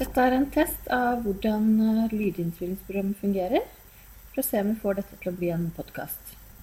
Dette er en test av hvordan eh, lydinnspillingsprogrammet fungerer, for å se om vi får dette til å bli en podkast.